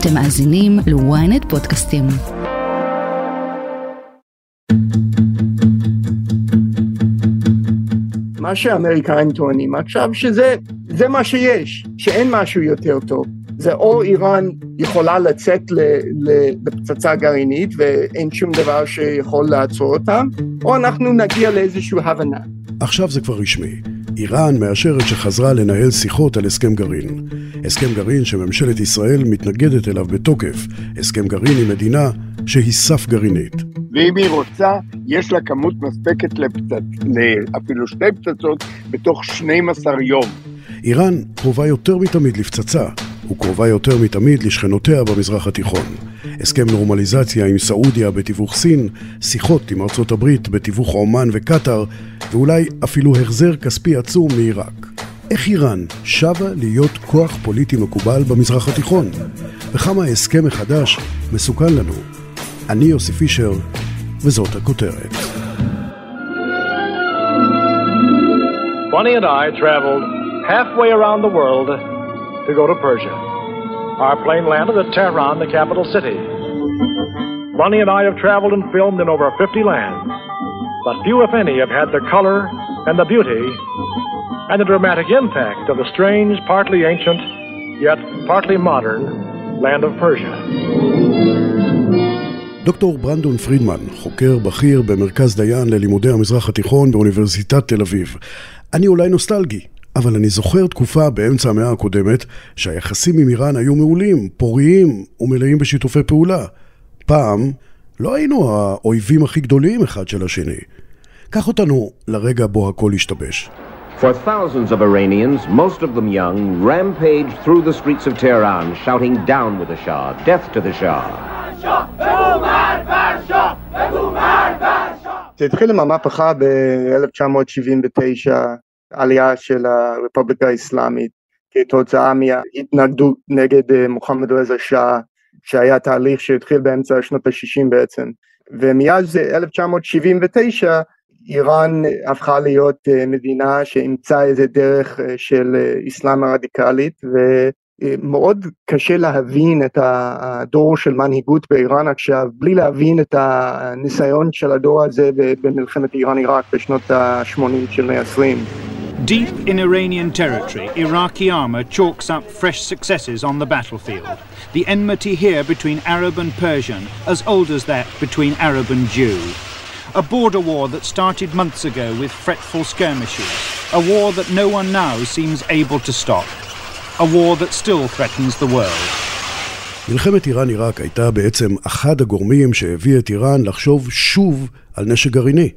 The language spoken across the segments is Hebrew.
אתם מאזינים ל-ynet פודקאסטים. מה שהאמריקאים טוענים עכשיו שזה זה מה שיש, שאין משהו יותר טוב. זה או איראן יכולה לצאת לפצצה גרעינית ואין שום דבר שיכול לעצור אותם, או אנחנו נגיע לאיזושהי הבנה. עכשיו זה כבר רשמי. איראן מאשרת שחזרה לנהל שיחות על הסכם גרעין. הסכם גרעין שממשלת ישראל מתנגדת אליו בתוקף. הסכם גרעין עם מדינה שהיא סף גרעינית. ואם היא רוצה, יש לה כמות מספקת לפצצ... אפילו שתי פצצות בתוך 12 יום. איראן קרובה יותר מתמיד לפצצה, וקרובה יותר מתמיד לשכנותיה במזרח התיכון. הסכם נורמליזציה עם סעודיה בתיווך סין, שיחות עם ארצות הברית בתיווך עומאן וקטאר, ואולי אפילו החזר כספי עצום מעיראק. איך איראן שבה להיות כוח פוליטי מקובל במזרח התיכון? וכמה ההסכם מחדש מסוכן לנו? אני יוסי פישר, וזאת הכותרת. Bonnie and I traveled halfway around the world to go to Persia. Our plane landed at Tehran, the capital city. Bonnie and I have traveled and filmed in over 50 lands, but few, if any, have had the color and the beauty and the dramatic impact of the strange, partly ancient, yet partly modern land of Persia. דוקטור ברנדון פרידמן, חוקר בכיר במרכז דיין ללימודי המזרח התיכון באוניברסיטת תל אביב. אני אולי נוסטלגי, אבל אני זוכר תקופה באמצע המאה הקודמת שהיחסים עם איראן היו מעולים, פוריים ומלאים בשיתופי פעולה. פעם לא היינו האויבים הכי גדולים אחד של השני. קח אותנו לרגע בו הכל השתבש. For thousands of Iranians, most of them young, rampaged through the streets of Tehran, shouting down with the Shah, death to the Shah. זה התחיל עם המהפכה ב-1979, עלייה של הרפובליקה האסלאמית, כתוצאה מהתנגדות נגד מוחמד רזה שאה, שהיה תהליך שהתחיל באמצע שנות ה-60 בעצם. ומאז 1979 איראן הפכה להיות מדינה שאימצה איזה דרך של אסלאם הרדיקלית ומאוד קשה להבין את הדור של מנהיגות באיראן עכשיו בלי להבין את הניסיון של הדור הזה במלחמת איראן-עיראק בשנות ה-80 של מאה ה-20. Deep in Iranian territory, Iraqi armour chalks up fresh successes on the battlefield. The enmity here between Arab and Persian, as old as that between Arab and Jew. A border war that started months ago with fretful skirmishes. A war that no one now seems able to stop. A war that still threatens the world. מלחמת איראן-עיראק הייתה בעצם אחד הגורמים שהביא את איראן לחשוב שוב על נשק גרעיני.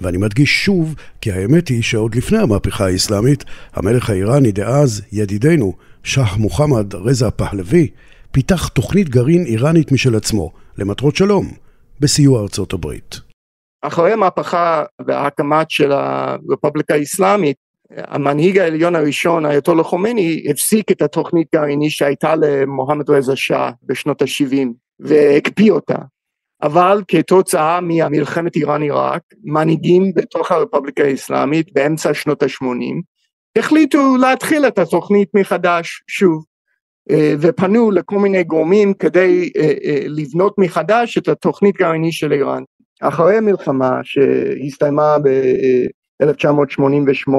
ואני מדגיש שוב, כי האמת היא שעוד לפני המהפכה האסלאמית, המלך האיראני דאז, ידידנו, שח מוחמד רזה פהלוי, פיתח תוכנית גרעין איראנית משל עצמו, למטרות שלום, בסיוע ארצות הברית. אחרי המהפכה וההקמת של הרפובליקה האסלאמית, המנהיג העליון הראשון, אייתולה חומני, הפסיק את התוכנית גרעינית שהייתה למוחמד רזה שאה בשנות ה-70 והקפיא אותה. אבל כתוצאה ממלחמת איראן-עיראק, מנהיגים בתוך הרפובליקה האסלאמית באמצע שנות ה-80, החליטו להתחיל את התוכנית מחדש שוב, ופנו לכל מיני גורמים כדי לבנות מחדש את התוכנית גרעינית של איראן. אחרי המלחמה שהסתיימה ב-1988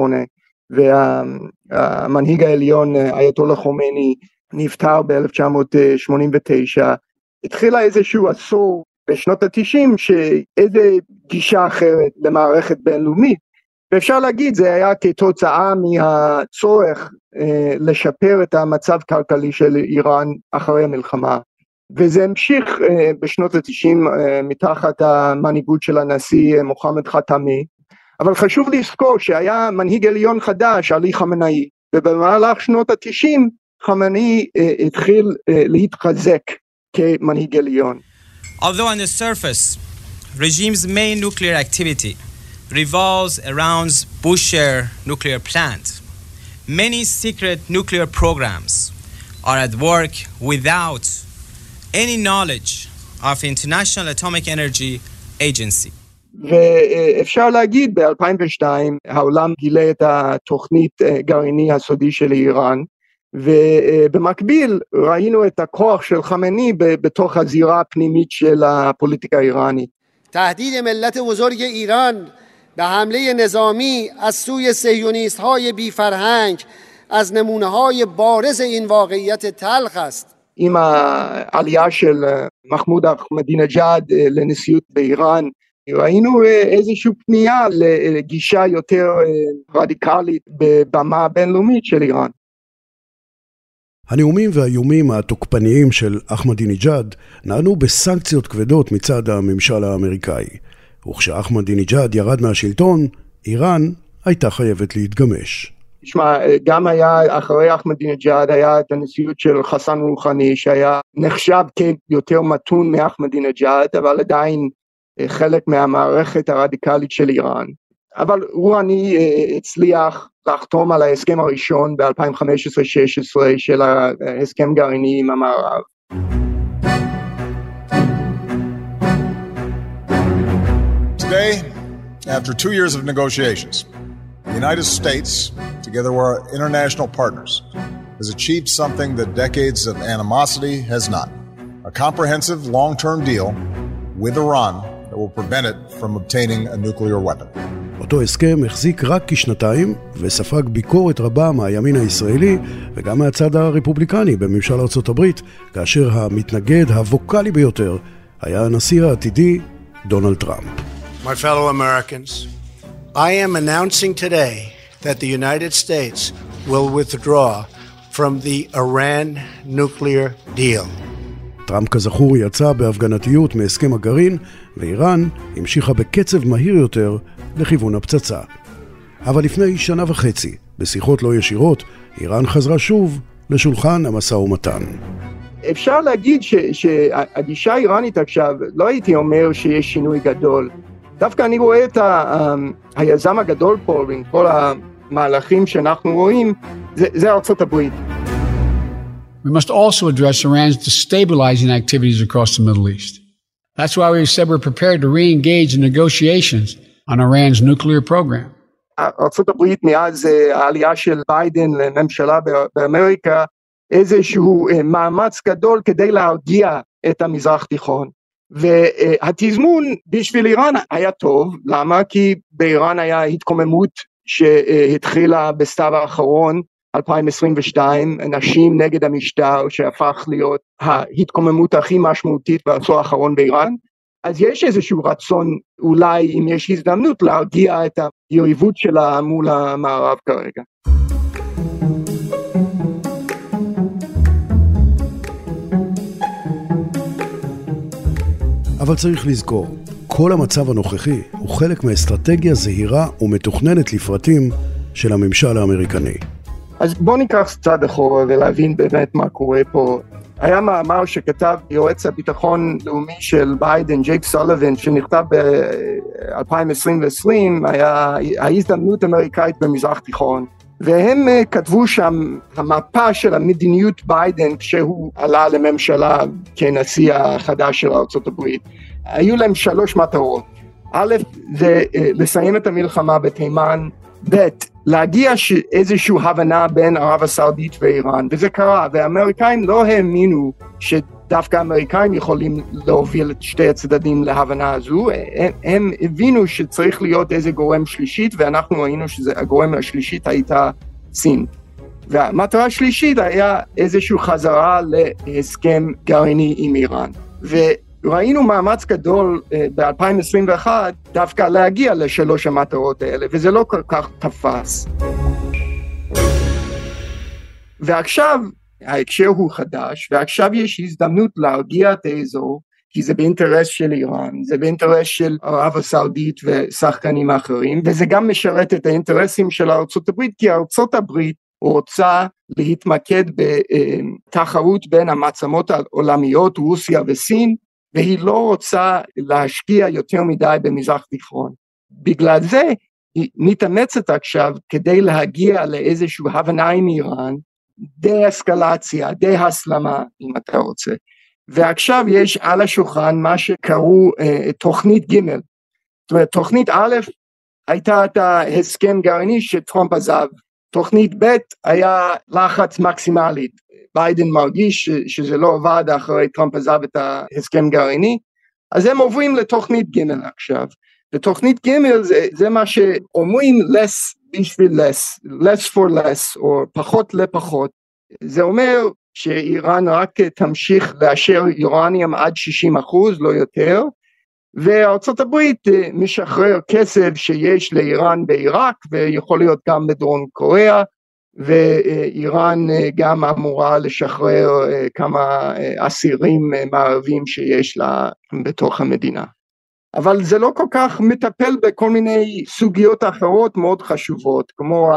והמנהיג העליון אייתולה חומני נפטר ב-1989, התחילה איזשהו עשור בשנות התשעים שאיזה גישה אחרת למערכת בינלאומית. ואפשר להגיד זה היה כתוצאה מהצורך אה, לשפר את המצב כלכלי של איראן אחרי המלחמה. וזה המשיך אה, בשנות התשעים אה, מתחת המנהיגות של הנשיא מוחמד חתמי אבל חשוב לזכור שהיה מנהיג עליון חדש עלי חמנאי ובמהלך שנות התשעים חמנאי אה, התחיל אה, להתחזק כמנהיג עליון Although on the surface, regime's main nuclear activity revolves around Bushehr nuclear plant, many secret nuclear programs are at work without any knowledge of International Atomic Energy Agency. ואפשר להגיד ב-2002 העולם גילה את התוכנית גרעיני הסודי של איראן ובמקביל ראינו את הכוח של חמני בתוך הזירה הפנימית של הפוליטיקה האיראנית. تهدید ملت بزرگ ایران به حمله نظامی از سوی سهیونیست های بی فرهنگ از نمونه های بارز این واقعیت تلخ است עם העלייה של מחמוד אחמדינג'אד לנשיאות באיראן ראינו איזושהי פנייה לגישה יותר רדיקלית בבמה הבינלאומית של איראן. הנאומים והאיומים התוקפניים של אחמדינג'אד נענו בסנקציות כבדות מצד הממשל האמריקאי. וכשאחמדינג'אד ירד מהשלטון, איראן הייתה חייבת להתגמש. תשמע, גם היה, אחרי אחמדינג'אד היה את הנשיאות של חסן רוחני שהיה נחשב כיותר מתון מאחמדינג'אד, אבל עדיין חלק מהמערכת הרדיקלית של איראן. אבל רוחני הצליח לחתום על ההסכם הראשון ב-2015-16 של ההסכם גרעיני עם המערב. Today, after two years of negotiations, the United States, together with our international partners, has achieved something that decades of animosity has not. A comprehensive long-term deal with Iran that will prevent it from obtaining a nuclear weapon. אותו הסכם החזיק רק כשנתיים וספג ביקורת רבה מהימין הישראלי וגם מהצד הרפובליקני בממשל ארצות הברית, כאשר המתנגד הווקאלי ביותר היה הנשיא העתידי דונלד טראמפ. My fellow Americans, I am announcing today that the United States will withdraw from the Iran nuclear deal. טראמפ כזכור יצא בהפגנתיות מהסכם הגרעין, ואיראן המשיכה בקצב מהיר יותר לכיוון הפצצה. אבל לפני שנה וחצי, בשיחות לא ישירות, איראן חזרה שוב לשולחן המשא ומתן. אפשר להגיד ש, שהגישה האיראנית עכשיו, לא הייתי אומר שיש שינוי גדול. דווקא אני רואה את ה, היזם הגדול פה, עם כל המהלכים שאנחנו רואים, זה, זה ארצות הברית. We must also address Iran's destabilizing activities across the Middle East. That's why we said we're prepared to re-engage in negotiations on Iran's nuclear program. הברית מאז העלייה של ביידן לממשלה באמריקה איזשהו מאמץ גדול כדי להרגיע את המזרח תיכון. והתזמון בשביל איראן היה טוב, למה? כי באיראן היה התקוממות שהתחילה בסתיו האחרון 2022, נשים נגד המשטר שהפך להיות ההתקוממות הכי משמעותית בעשור האחרון באיראן, אז יש איזשהו רצון אולי אם יש הזדמנות להרגיע את היריבות שלה מול המערב כרגע. אבל צריך לזכור, כל המצב הנוכחי הוא חלק מאסטרטגיה זהירה ומתוכננת לפרטים של הממשל האמריקני. אז בואו ניקח צעד אחורה ולהבין באמת מה קורה פה. היה מאמר שכתב יועץ הביטחון לאומי של ביידן, ג'ייק סוליבן, שנכתב ב-2020, היה ההזדמנות האמריקאית במזרח תיכון. והם כתבו שם המפה של המדיניות ביידן כשהוא עלה לממשלה כנשיא החדש של ארה"ב. היו להם שלוש מטרות. א', זה לסיים את המלחמה בתימן, ב', להגיע איזושהי הבנה בין ערב הסעודית ואיראן, וזה קרה, והאמריקאים לא האמינו שדווקא האמריקאים יכולים להוביל את שתי הצדדים להבנה הזו, הם, הם הבינו שצריך להיות איזה גורם שלישית, ואנחנו ראינו שהגורם השלישית הייתה סין. והמטרה השלישית היה איזושהי חזרה להסכם גרעיני עם איראן. ראינו מאמץ גדול ב-2021 דווקא להגיע לשלוש המטרות האלה, וזה לא כל כך תפס. ועכשיו ההקשר הוא חדש, ועכשיו יש הזדמנות להרגיע את האזור, כי זה באינטרס של איראן, זה באינטרס של ערב הסעודית ושחקנים אחרים, וזה גם משרת את האינטרסים של ארצות הברית, כי ארצות הברית רוצה להתמקד בתחרות בין המעצמות העולמיות, רוסיה וסין, והיא לא רוצה להשקיע יותר מדי במזרח תיכון. בגלל זה היא מתאמצת עכשיו כדי להגיע לאיזושהי הבנה עם איראן, די אסקלציה, די הסלמה אם אתה רוצה. ועכשיו יש על השולחן מה שקראו uh, תוכנית ג' זאת אומרת תוכנית א' הייתה את ההסכם גרעיני שטראמפ עזב תוכנית ב' היה לחץ מקסימלית, ביידן מרגיש שזה לא עבד אחרי טראמפ עזב את ההסכם גרעיני, אז הם עוברים לתוכנית ג' עכשיו, ותוכנית ג' זה, זה מה שאומרים less בשביל less, less for less, או פחות לפחות, זה אומר שאיראן רק תמשיך לאשר יורניום עד 60 אחוז, לא יותר, וארצות הברית אה, משחרר כסף שיש לאיראן בעיראק ויכול להיות גם בדרום קוריאה ואיראן אה, גם אמורה לשחרר אה, כמה אסירים מערבים שיש לה בתוך המדינה. אבל זה לא כל כך מטפל בכל מיני סוגיות אחרות מאוד חשובות כמו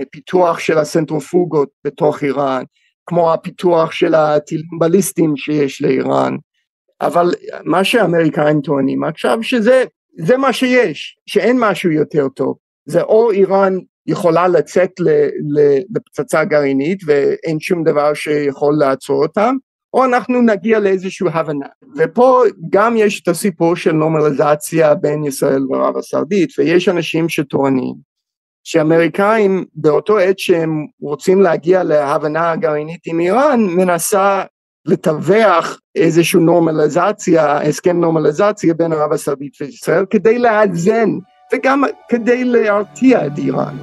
הפיתוח של הסנטרופוגות בתוך איראן, כמו הפיתוח של הטילים בליסטיים שיש לאיראן אבל מה שהאמריקאים טוענים עכשיו שזה זה מה שיש, שאין משהו יותר טוב, זה או איראן יכולה לצאת לפצצה גרעינית ואין שום דבר שיכול לעצור אותם, או אנחנו נגיע לאיזושהי הבנה. ופה גם יש את הסיפור של נורמליזציה בין ישראל וערב הסעודית, ויש אנשים שטוענים שאמריקאים באותו עת שהם רוצים להגיע להבנה גרעינית עם איראן, מנסה לתווך איזושהי נורמליזציה, הסכם נורמליזציה בין ערב הסעודית וישראל כדי לאזן וגם כדי להרתיע את איראן.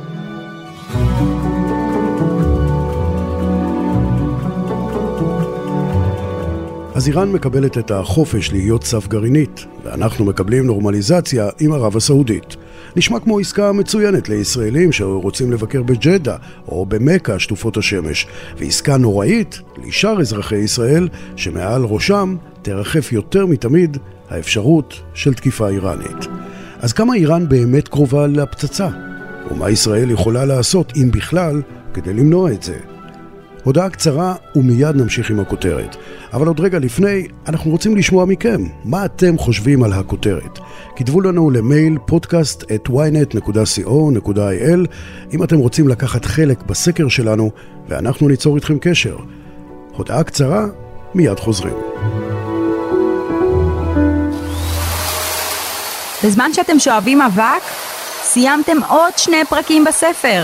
אז איראן מקבלת את החופש להיות סף גרעינית, ואנחנו מקבלים נורמליזציה עם ערב הסעודית. נשמע כמו עסקה מצוינת לישראלים שרוצים לבקר בג'דה או במכה שטופות השמש, ועסקה נוראית לשאר אזרחי ישראל שמעל ראשם תרחף יותר מתמיד האפשרות של תקיפה איראנית. אז כמה איראן באמת קרובה לפצצה? ומה ישראל יכולה לעשות, אם בכלל, כדי למנוע את זה? הודעה קצרה ומיד נמשיך עם הכותרת. אבל עוד רגע לפני, אנחנו רוצים לשמוע מכם. מה אתם חושבים על הכותרת? כתבו לנו למייל פודקאסט את ynet.co.il אם אתם רוצים לקחת חלק בסקר שלנו, ואנחנו ניצור איתכם קשר. הודעה קצרה, מיד חוזרים. בזמן שאתם שואבים אבק, סיימתם עוד שני פרקים בספר.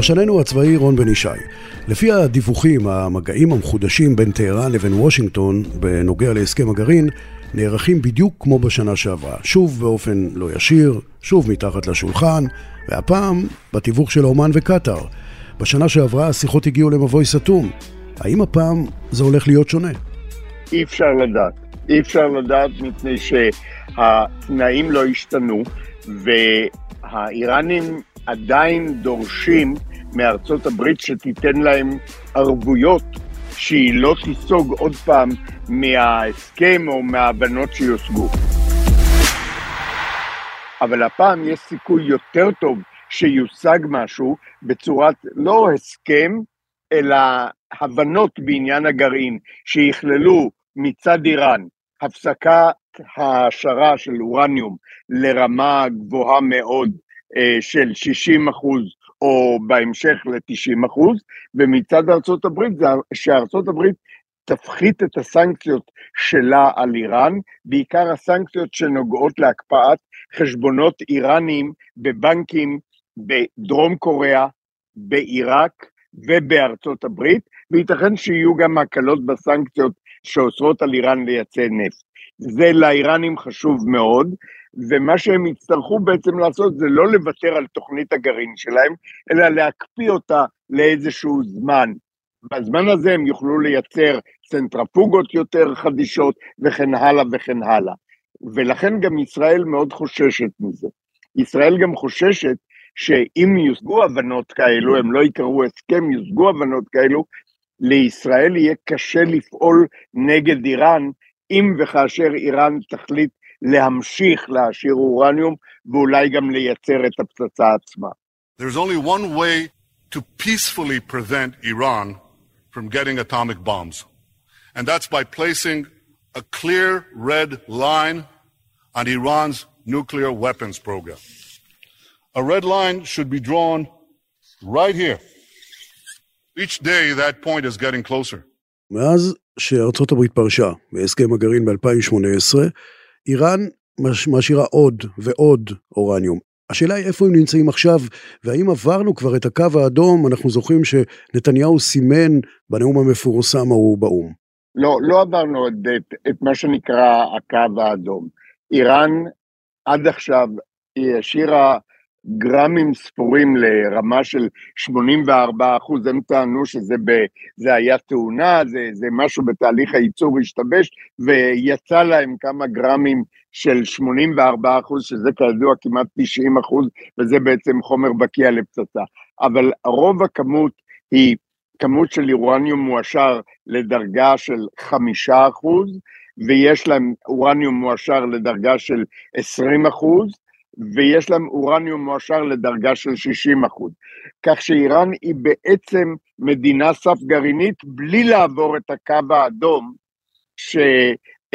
פרשננו הצבאי רון בן ישי, לפי הדיווחים, המגעים המחודשים בין טהרן לבין וושינגטון בנוגע להסכם הגרעין נערכים בדיוק כמו בשנה שעברה, שוב באופן לא ישיר, שוב מתחת לשולחן, והפעם בתיווך של אומן וקטאר. בשנה שעברה השיחות הגיעו למבוי סתום. האם הפעם זה הולך להיות שונה? אי אפשר לדעת. אי אפשר לדעת מפני שהתנאים לא השתנו, והאיראנים עדיין דורשים מארצות הברית שתיתן להם ערבויות שהיא לא תיסוג עוד פעם מההסכם או מההבנות שיושגו. אבל הפעם יש סיכוי יותר טוב שיושג משהו בצורת לא הסכם, אלא הבנות בעניין הגרעין, שיכללו מצד איראן הפסקת העשרה של אורניום לרמה גבוהה מאוד של 60 אחוז או בהמשך ל-90 אחוז, ומצד ארצות הברית זה שארצות הברית תפחית את הסנקציות שלה על איראן, בעיקר הסנקציות שנוגעות להקפאת חשבונות איראניים בבנקים בדרום קוריאה, בעיראק ובארצות הברית, וייתכן שיהיו גם הקלות בסנקציות שאוסרות על איראן לייצא נפט. זה לאיראנים חשוב מאוד, ומה שהם יצטרכו בעצם לעשות זה לא לוותר על תוכנית הגרעין שלהם, אלא להקפיא אותה לאיזשהו זמן. בזמן הזה הם יוכלו לייצר צנטרפוגות יותר חדישות וכן הלאה וכן הלאה. ולכן גם ישראל מאוד חוששת מזה. ישראל גם חוששת שאם יושגו הבנות כאלו, הם לא יקראו הסכם, יושגו הבנות כאלו, לישראל יהיה קשה לפעול נגד איראן, אם וכאשר איראן תחליט להמשיך להעשיר אורניום ואולי גם לייצר את הפצצה עצמה. There's only one way to peacefully prevent Iran from getting atomic bombs, And that's by placing a clear red line on Iran's nuclear weapons program. A red line should be drawn right here. Each day that point is getting closer. מאז שארצות הברית פרשה בהסכם הגרעין ב-2018, איראן מש, משאירה עוד ועוד אורניום. השאלה היא איפה הם נמצאים עכשיו, והאם עברנו כבר את הקו האדום, אנחנו זוכרים שנתניהו סימן בנאום המפורסם ההוא באו"ם. לא, לא עברנו עוד את, את מה שנקרא הקו האדום. איראן עד עכשיו היא השאירה גרמים ספורים לרמה של 84 אחוז, הם טענו שזה ב, זה היה תאונה, זה, זה משהו בתהליך הייצור השתבש, ויצא להם כמה גרמים של 84 אחוז, שזה כידוע כמעט 90 אחוז, וזה בעצם חומר בקיע לפצצה. אבל רוב הכמות היא כמות של אורניום מועשר לדרגה של 5 אחוז, ויש להם אורניום מועשר לדרגה של 20 אחוז, ויש להם אורניום מועשר לדרגה של 60 אחוז. כך שאיראן היא בעצם מדינה סף גרעינית בלי לעבור את הקו האדום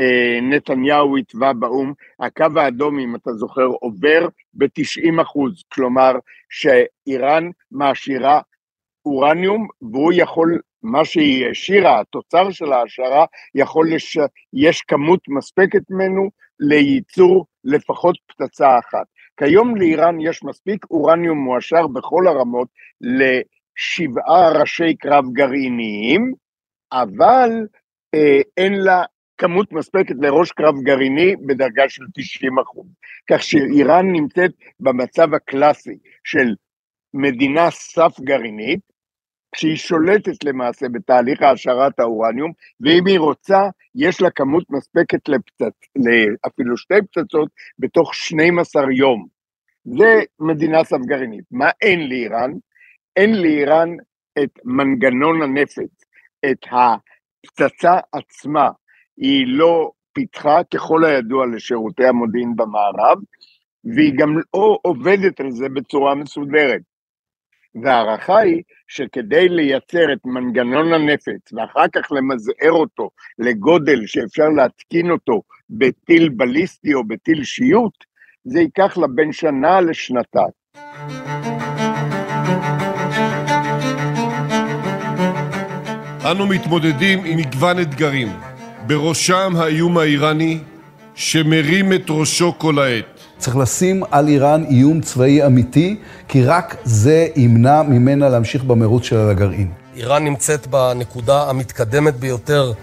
שנתניהו התווה באו"ם. הקו האדום, אם אתה זוכר, עובר ב-90 אחוז, כלומר שאיראן מעשירה אורניום והוא יכול, מה שהיא השאירה, התוצר של ההשערה, יכול, לש... יש כמות מספקת ממנו לייצור לפחות פצצה אחת. כיום לאיראן יש מספיק אורניום מועשר בכל הרמות לשבעה ראשי קרב גרעיניים, אבל אה, אין לה כמות מספקת לראש קרב גרעיני בדרגה של 90 אחוז. כך שאיראן נמצאת במצב הקלאסי של מדינה סף גרעינית, שהיא שולטת למעשה בתהליך העשרת האורניום, ואם היא רוצה, יש לה כמות מספקת לפצצ... אפילו שתי פצצות בתוך 12 יום. זה מדינה סף גרעינית. מה אין לאיראן? אין לאיראן את מנגנון הנפץ, את הפצצה עצמה. היא לא פיתחה, ככל הידוע, לשירותי המודיעין במערב, והיא גם לא עובדת על זה בצורה מסודרת. וההערכה היא שכדי לייצר את מנגנון הנפץ ואחר כך למזער אותו לגודל שאפשר להתקין אותו בטיל בליסטי או בטיל שיוט, זה ייקח לה בין שנה לשנתיים. אנו מתמודדים עם מגוון אתגרים, בראשם האיום האיראני שמרים את ראשו כל העת. צריך לשים על איראן איום צבאי אמיתי, כי רק זה ימנע ממנה להמשיך במרוץ שלה לגרעין. איראן נמצאת בנקודה המתקדמת ביותר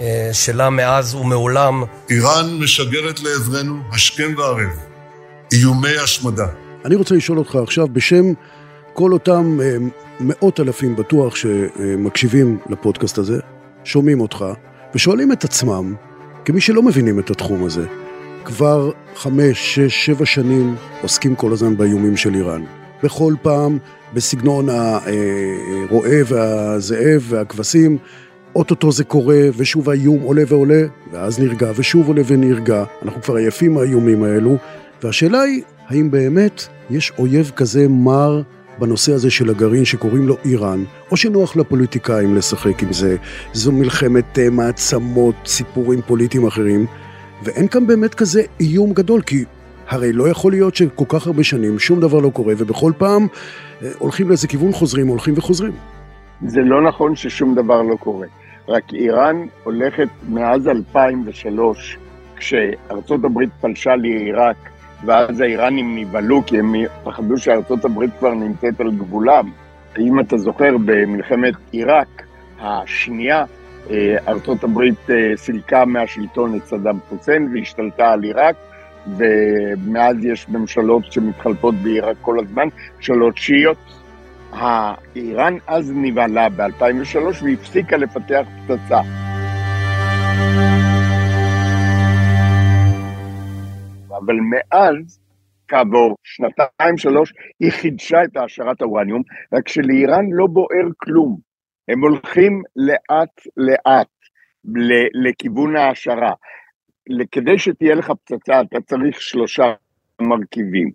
אה, שלה מאז ומעולם. איראן משגרת לעברנו השכם והערב איומי השמדה. אני רוצה לשאול אותך עכשיו בשם כל אותם אה, מאות אלפים בטוח שמקשיבים לפודקאסט הזה, שומעים אותך ושואלים את עצמם, כמי שלא מבינים את התחום הזה, כבר חמש, שש, שבע שנים עוסקים כל הזמן באיומים של איראן. בכל פעם בסגנון הרועה והזאב והכבשים, אוטוטו זה קורה, ושוב האיום עולה ועולה, ואז נרגע, ושוב עולה ונרגע. אנחנו כבר עייפים מהאיומים האלו, והשאלה היא, האם באמת יש אויב כזה מר בנושא הזה של הגרעין שקוראים לו איראן, או שנוח לפוליטיקאים לשחק עם זה, זו מלחמת אה, מעצמות, סיפורים פוליטיים אחרים, ואין כאן באמת כזה איום גדול, כי הרי לא יכול להיות שכל כך הרבה שנים שום דבר לא קורה, ובכל פעם אה, הולכים לאיזה כיוון חוזרים, הולכים וחוזרים. זה לא נכון ששום דבר לא קורה. רק איראן הולכת מאז 2003, כשארצות הברית פלשה לעיראק, ואז האיראנים נבהלו כי הם פחדו שארצות הברית כבר נמצאת על גבולם. אם אתה זוכר, במלחמת עיראק השנייה, ארצות הברית אה, סילקה מהשלטון את סדאם חוסיין והשתלטה על עיראק, ומאז יש ממשלות שמתחלפות בעיראק כל הזמן, ממשלות שיעיות. איראן אז נבהלה ב-2003 והפסיקה לפתח פצצה. אבל מאז, כעבור שנתיים שלוש, היא חידשה את העשרת האורניום, רק שלאיראן לא בוער כלום. הם הולכים לאט לאט לכיוון ההעשרה. כדי שתהיה לך פצצה אתה צריך שלושה מרכיבים.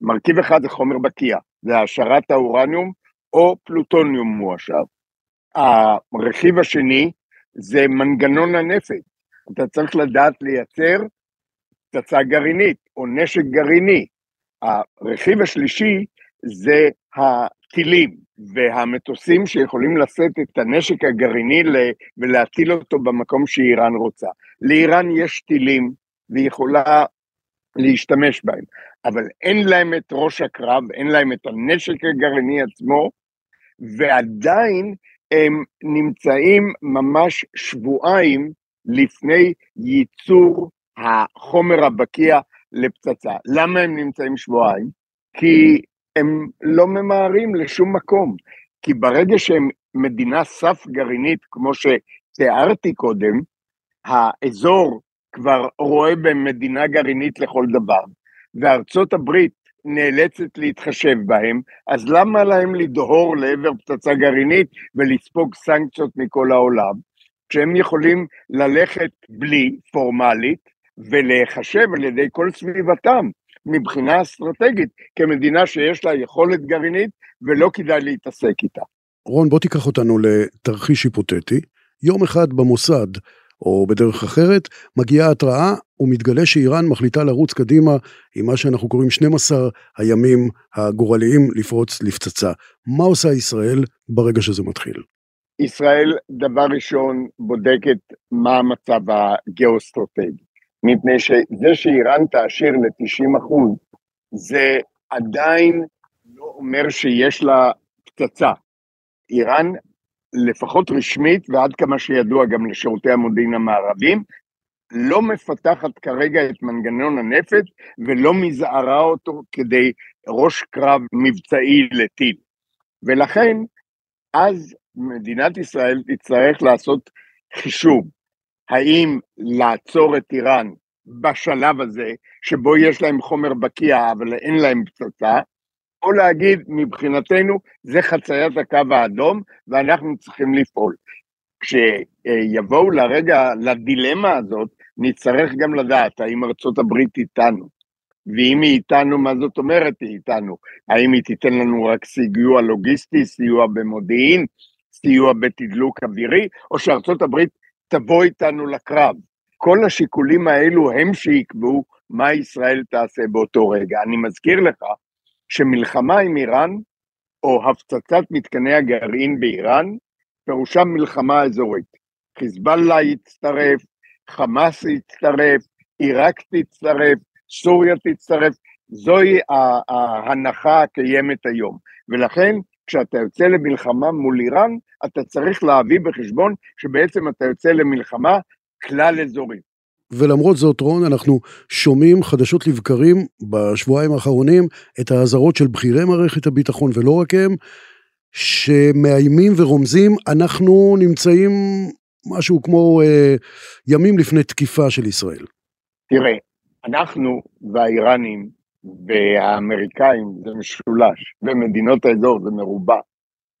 מרכיב אחד זה חומר בקיע, זה העשרת האורניום או פלוטוניום מועשר. הרכיב השני זה מנגנון הנפץ. אתה צריך לדעת לייצר פצצה גרעינית או נשק גרעיני. הרכיב השלישי זה הטילים והמטוסים שיכולים לשאת את הנשק הגרעיני ולהטיל אותו במקום שאיראן רוצה. לאיראן יש טילים והיא יכולה להשתמש בהם, אבל אין להם את ראש הקרב, אין להם את הנשק הגרעיני עצמו, ועדיין הם נמצאים ממש שבועיים לפני ייצור החומר הבקיע לפצצה. למה הם נמצאים שבועיים? כי הם לא ממהרים לשום מקום. כי ברגע שהם מדינה סף גרעינית, כמו שתיארתי קודם, האזור כבר רואה בהם מדינה גרעינית לכל דבר, וארצות הברית נאלצת להתחשב בהם, אז למה להם לדהור לעבר פצצה גרעינית ולספוג סנקציות מכל העולם, כשהם יכולים ללכת בלי, פורמלית, ולהיחשב על ידי כל סביבתם, מבחינה אסטרטגית, כמדינה שיש לה יכולת גרעינית ולא כדאי להתעסק איתה. רון, בוא תיקח אותנו לתרחיש היפותטי. יום אחד במוסד, או בדרך אחרת, מגיעה התראה ומתגלה שאיראן מחליטה לרוץ קדימה עם מה שאנחנו קוראים 12 הימים הגורליים לפרוץ לפצצה. מה עושה ישראל ברגע שזה מתחיל? ישראל, דבר ראשון, בודקת מה המצב הגיאוסטרטגי. מפני שזה שאיראן תעשיר ל-90 אחוז, זה עדיין לא אומר שיש לה פצצה. איראן, לפחות רשמית, ועד כמה שידוע גם לשירותי המודיעין המערבים, לא מפתחת כרגע את מנגנון הנפץ ולא מזערה אותו כדי ראש קרב מבצעי לטיל. ולכן, אז מדינת ישראל תצטרך לעשות חישוב. האם לעצור את איראן בשלב הזה, שבו יש להם חומר בקיע אבל אין להם פצצה, או להגיד מבחינתנו זה חציית הקו האדום ואנחנו צריכים לפעול. כשיבואו לרגע, לדילמה הזאת, נצטרך גם לדעת האם ארצות הברית איתנו. ואם היא איתנו, מה זאת אומרת היא איתנו? האם היא תיתן לנו רק סיוע לוגיסטי, סיוע במודיעין, סיוע בתדלוק אווירי, או שארצות הברית תבוא איתנו לקרב. כל השיקולים האלו הם שיקבעו מה ישראל תעשה באותו רגע. אני מזכיר לך שמלחמה עם איראן, או הפצצת מתקני הגרעין באיראן, פירושה מלחמה אזורית. חיזבאללה יצטרף, חמאס יצטרף, עיראק תצטרף, סוריה תצטרף, זוהי ההנחה הקיימת היום. ולכן כשאתה יוצא למלחמה מול איראן, אתה צריך להביא בחשבון שבעצם אתה יוצא למלחמה כלל אזורית. ולמרות זאת, רון, אנחנו שומעים חדשות לבקרים בשבועיים האחרונים את האזהרות של בכירי מערכת הביטחון, ולא רק הם, שמאיימים ורומזים, אנחנו נמצאים משהו כמו אה, ימים לפני תקיפה של ישראל. תראה, אנחנו והאיראנים והאמריקאים זה משולש, ומדינות האזור זה מרובע,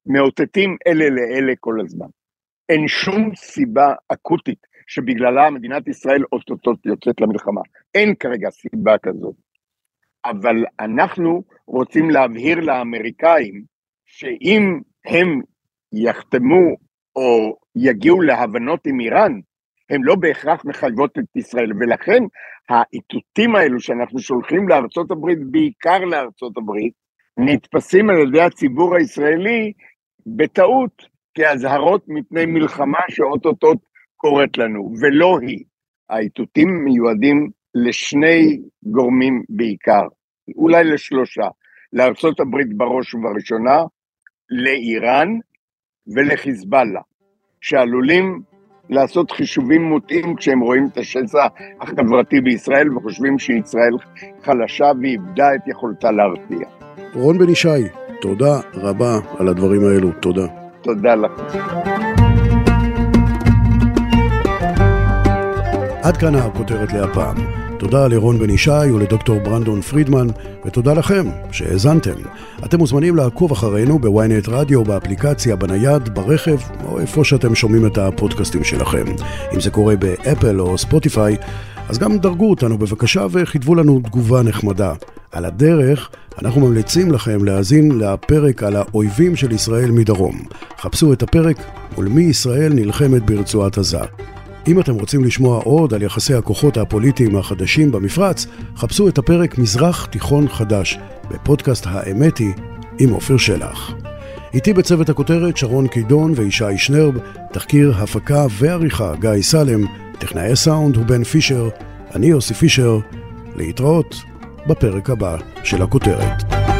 מאותתים אלה לאלה כל הזמן. אין שום סיבה אקוטית שבגללה מדינת ישראל אוטוטוט יוצאת למלחמה. אין כרגע סיבה כזאת. אבל אנחנו רוצים להבהיר לאמריקאים שאם הם יחתמו או יגיעו להבנות עם איראן, הן לא בהכרח מחייבות את ישראל, ולכן האיתותים האלו שאנחנו שולחים לארצות הברית, בעיקר לארצות הברית, נתפסים על ידי הציבור הישראלי בטעות כאזהרות מפני מלחמה שאו-טו-טו קורית לנו, ולא היא. האיתותים מיועדים לשני גורמים בעיקר, אולי לשלושה, לארצות הברית בראש ובראשונה, לאיראן ולחיזבאללה, שעלולים לעשות חישובים מוטעים כשהם רואים את השסע החברתי בישראל וחושבים שישראל חלשה ואיבדה את יכולתה להרתיע. רון בן ישי, תודה רבה על הדברים האלו, תודה. תודה לך. עד כאן הכותרת להפעם. תודה לרון בן ישי ולדוקטור ברנדון פרידמן, ותודה לכם שהאזנתם. אתם מוזמנים לעקוב אחרינו בוויינט רדיו, באפליקציה, בנייד, ברכב, או איפה שאתם שומעים את הפודקאסטים שלכם. אם זה קורה באפל או ספוטיפיי, אז גם דרגו אותנו בבקשה וכתבו לנו תגובה נחמדה. על הדרך, אנחנו ממליצים לכם להאזין לפרק על האויבים של ישראל מדרום. חפשו את הפרק מול מי ישראל נלחמת ברצועת עזה. אם אתם רוצים לשמוע עוד על יחסי הכוחות הפוליטיים החדשים במפרץ, חפשו את הפרק מזרח תיכון חדש בפודקאסט האמת היא עם עופר שלח. איתי בצוות הכותרת שרון קידון וישי שנרב, תחקיר, הפקה ועריכה גיא סלם, טכנאי סאונד הוא בן פישר, אני יוסי פישר, להתראות בפרק הבא של הכותרת.